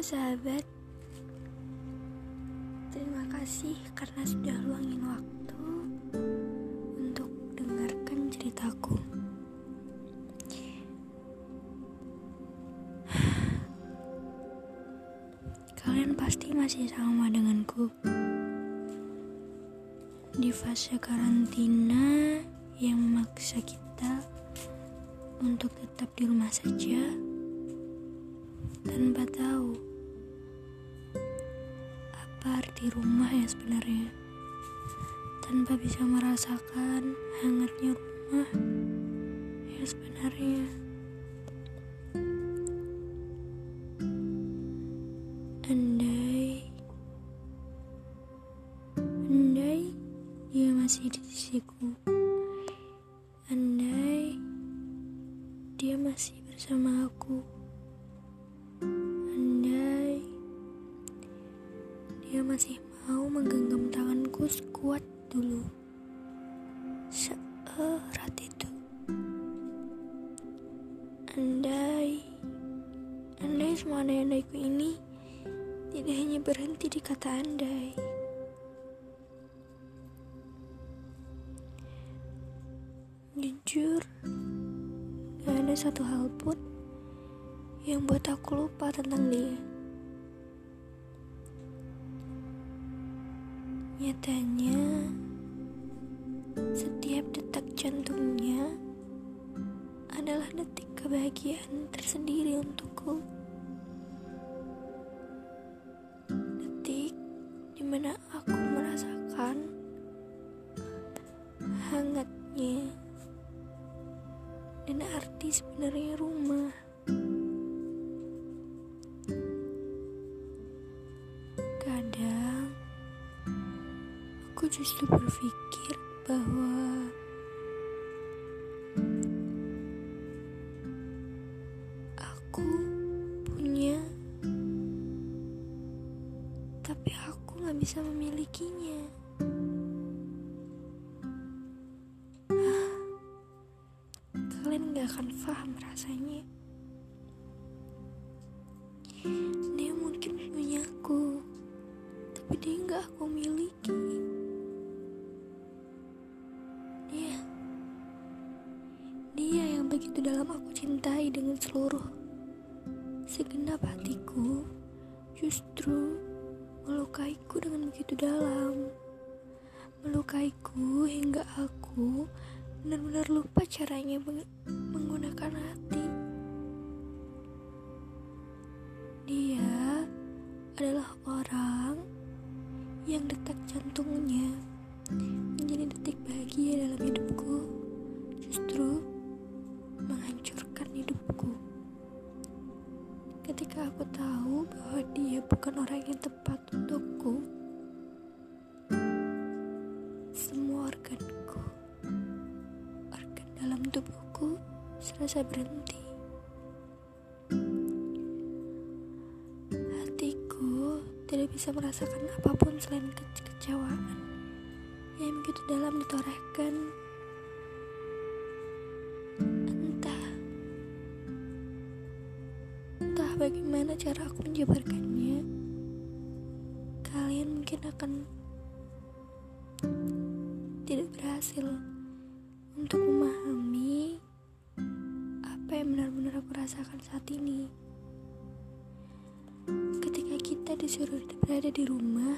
Sahabat, terima kasih karena sudah luangin waktu untuk dengarkan ceritaku. Kalian pasti masih sama denganku di fase karantina yang memaksa kita untuk tetap di rumah saja tanpa tahu arti rumah yang sebenarnya. Tanpa bisa merasakan hangatnya rumah yang sebenarnya. Andai andai dia masih di sisiku. Andai dia masih bersama aku masih mau menggenggam tanganku sekuat dulu. Seerat itu. Andai, andai semua andai-andaiku ini tidak hanya berhenti di kata andai. Jujur, gak ada satu hal pun yang buat aku lupa tentang dia. Nyatanya, setiap detak jantungnya adalah detik kebahagiaan tersendiri untukku. Detik di mana aku merasakan hangatnya dan arti sebenarnya rumah. Aku justru berpikir bahwa aku punya, tapi aku gak bisa memilikinya. Kalian gak akan paham rasanya. Dia mungkin punya aku, tapi dia gak aku miliki. Begitu dalam aku cintai dengan seluruh segenap hatiku justru melukaiku dengan begitu dalam. Melukaiku hingga aku benar-benar lupa caranya menggunakan hati. Dia adalah orang yang detak jantungnya menjadi detik bahagia dalam hidupku. Justru menghancurkan hidupku. Ketika aku tahu bahwa dia bukan orang yang tepat untukku, semua organku, organ dalam tubuhku serasa berhenti. Hatiku tidak bisa merasakan apa pun selain kekecewaan yang begitu dalam ditorehkan mungkin akan tidak berhasil untuk memahami apa yang benar-benar aku rasakan saat ini. Ketika kita disuruh berada di rumah,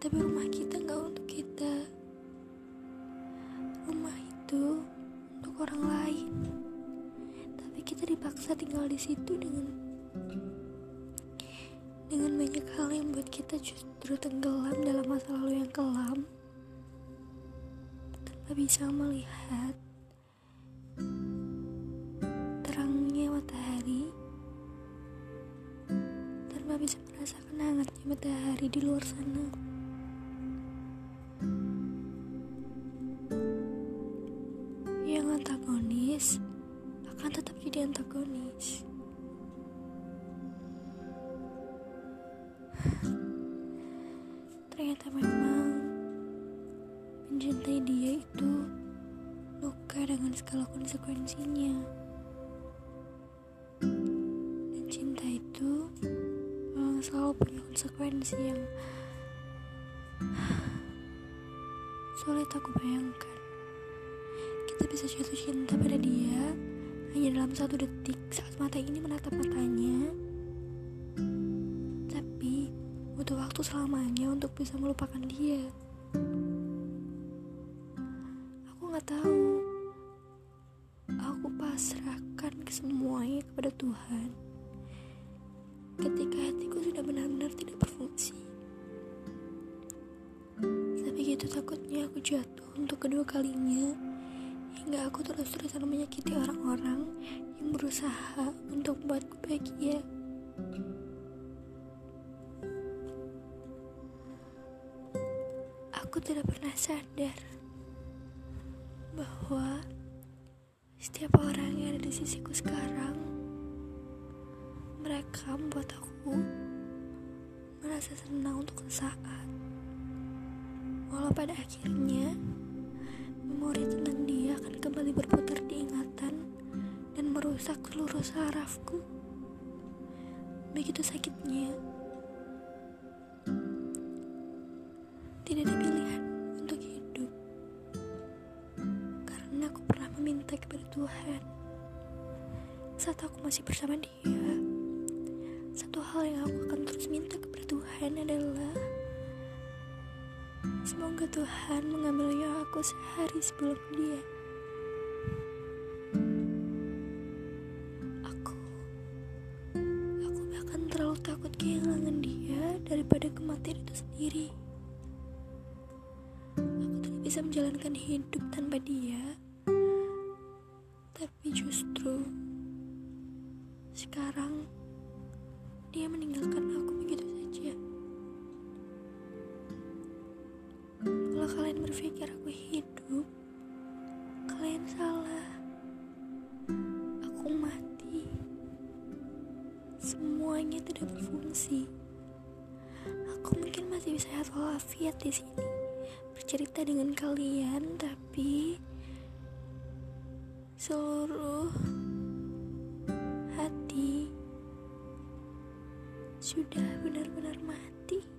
tapi rumah kita nggak untuk kita. Rumah itu untuk orang lain kita dipaksa tinggal di situ dengan dengan banyak hal yang buat kita justru tenggelam dalam masa lalu yang kelam tanpa bisa melihat terangnya matahari tanpa bisa merasakan hangatnya matahari di luar sana Ternyata memang mencintai dia itu luka dengan segala konsekuensinya. Dan cinta itu punya konsekuensi yang sulit aku bayangkan. Kita bisa jatuh cinta pada dia hanya dalam satu detik saat mata ini menatap. Waktu selamanya untuk bisa melupakan dia. Aku nggak tahu. Aku pasrahkan semuanya kepada Tuhan. Ketika hatiku sudah benar-benar tidak berfungsi. Tapi gitu takutnya aku jatuh untuk kedua kalinya hingga aku terus-terusan menyakiti orang-orang yang berusaha untuk membuatku bahagia. Aku tidak pernah sadar bahwa setiap orang yang ada di sisiku sekarang, mereka membuat aku merasa senang untuk sesaat. Walau pada akhirnya memori tentang dia akan kembali berputar di ingatan dan merusak seluruh sarafku. Begitu sakitnya. Tuhan. Saat aku masih bersama dia, satu hal yang aku akan terus minta kepada Tuhan adalah Semoga Tuhan mengambil nyawa aku sehari sebelum dia. Aku, aku bahkan terlalu takut kehilangan dia daripada kematian itu sendiri. Aku tidak bisa menjalankan hidup tanpa dia. Tapi justru sekarang dia meninggalkan aku begitu saja. Kalau kalian berpikir aku hidup, kalian salah. Aku mati. Semuanya tidak berfungsi. Aku mungkin masih bisa sehat walafiat di sini, bercerita dengan kalian, tapi seluruh hati sudah benar-benar mati.